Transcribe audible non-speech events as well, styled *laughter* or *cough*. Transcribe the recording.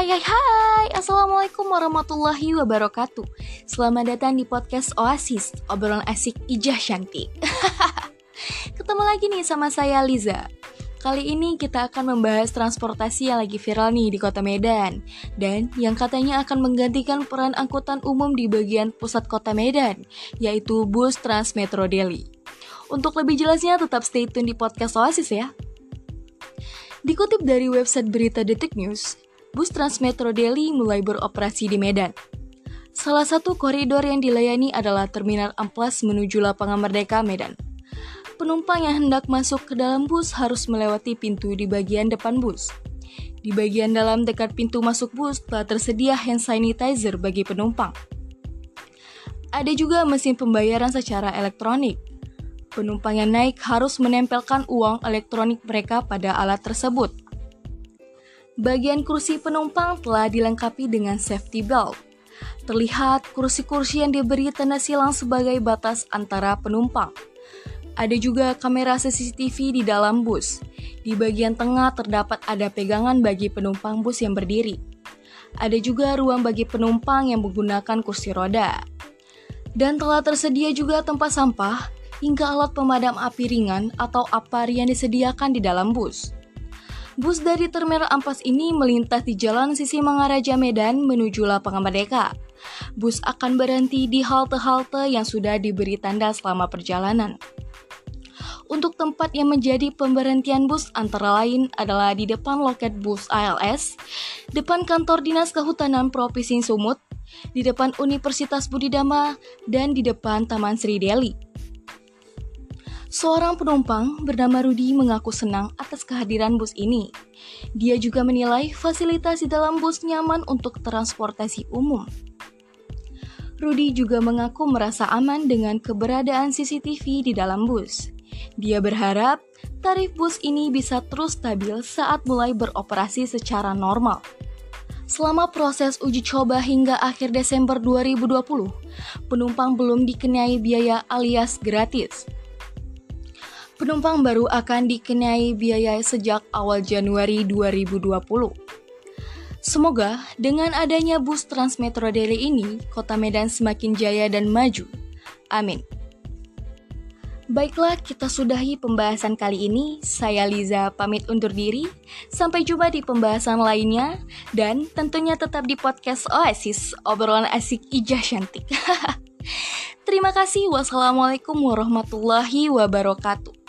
Hai hai hai. Assalamualaikum warahmatullahi wabarakatuh. Selamat datang di podcast Oasis Obrolan asik ijah syantik *laughs* Ketemu lagi nih sama saya Liza. Kali ini kita akan membahas transportasi yang lagi viral nih di kota Medan. Dan yang katanya akan menggantikan peran angkutan umum di bagian pusat kota Medan Yaitu bus Transmetro Delhi. Untuk lebih jelasnya tetap stay tune di podcast Oasis ya. Dikutip dari website berita Detik News, bus Transmetro Delhi mulai beroperasi di Medan. Salah satu koridor yang dilayani adalah Terminal Amplas menuju Lapangan Merdeka, Medan. Penumpang yang hendak masuk ke dalam bus harus melewati pintu di bagian depan bus. Di bagian dalam dekat pintu masuk bus telah tersedia hand sanitizer bagi penumpang. Ada juga mesin pembayaran secara elektronik penumpang yang naik harus menempelkan uang elektronik mereka pada alat tersebut. Bagian kursi penumpang telah dilengkapi dengan safety belt. Terlihat kursi-kursi yang diberi tanda silang sebagai batas antara penumpang. Ada juga kamera CCTV di dalam bus. Di bagian tengah terdapat ada pegangan bagi penumpang bus yang berdiri. Ada juga ruang bagi penumpang yang menggunakan kursi roda. Dan telah tersedia juga tempat sampah hingga alat pemadam api ringan atau APAR yang disediakan di dalam bus. Bus dari Terminal Ampas ini melintas di jalan sisi Mangaraja Medan menuju Lapangan Merdeka. Bus akan berhenti di halte-halte yang sudah diberi tanda selama perjalanan. Untuk tempat yang menjadi pemberhentian bus antara lain adalah di depan loket bus ALS, depan kantor Dinas Kehutanan Provinsi Sumut, di depan Universitas Budidama, dan di depan Taman Sri Deli. Seorang penumpang bernama Rudi mengaku senang atas kehadiran bus ini. Dia juga menilai fasilitas di dalam bus nyaman untuk transportasi umum. Rudi juga mengaku merasa aman dengan keberadaan CCTV di dalam bus. Dia berharap tarif bus ini bisa terus stabil saat mulai beroperasi secara normal. Selama proses uji coba hingga akhir Desember 2020, penumpang belum dikenai biaya alias gratis penumpang baru akan dikenai biaya sejak awal Januari 2020. Semoga dengan adanya bus Transmetro Delhi ini, kota Medan semakin jaya dan maju. Amin. Baiklah, kita sudahi pembahasan kali ini. Saya Liza pamit undur diri. Sampai jumpa di pembahasan lainnya. Dan tentunya tetap di podcast Oasis, obrolan asik ijah cantik. *laughs* Terima kasih. Wassalamualaikum warahmatullahi wabarakatuh.